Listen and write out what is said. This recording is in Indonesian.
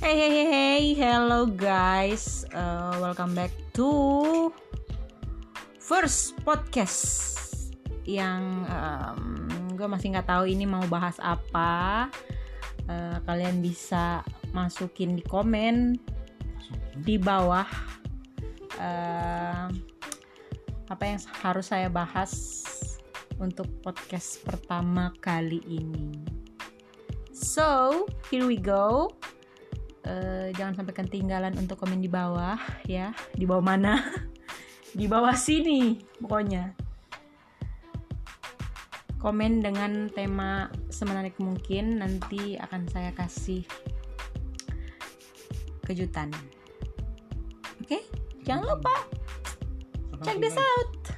Hey hey hey hey, hello guys, uh, welcome back to first podcast yang um, gue masih nggak tahu ini mau bahas apa. Uh, kalian bisa masukin di komen di bawah uh, apa yang harus saya bahas untuk podcast pertama kali ini. So here we go. Uh, jangan sampai ketinggalan untuk komen di bawah ya. Di bawah mana? di bawah sini pokoknya. Komen dengan tema semenarik mungkin nanti akan saya kasih kejutan. Oke, okay? jangan lupa check this out.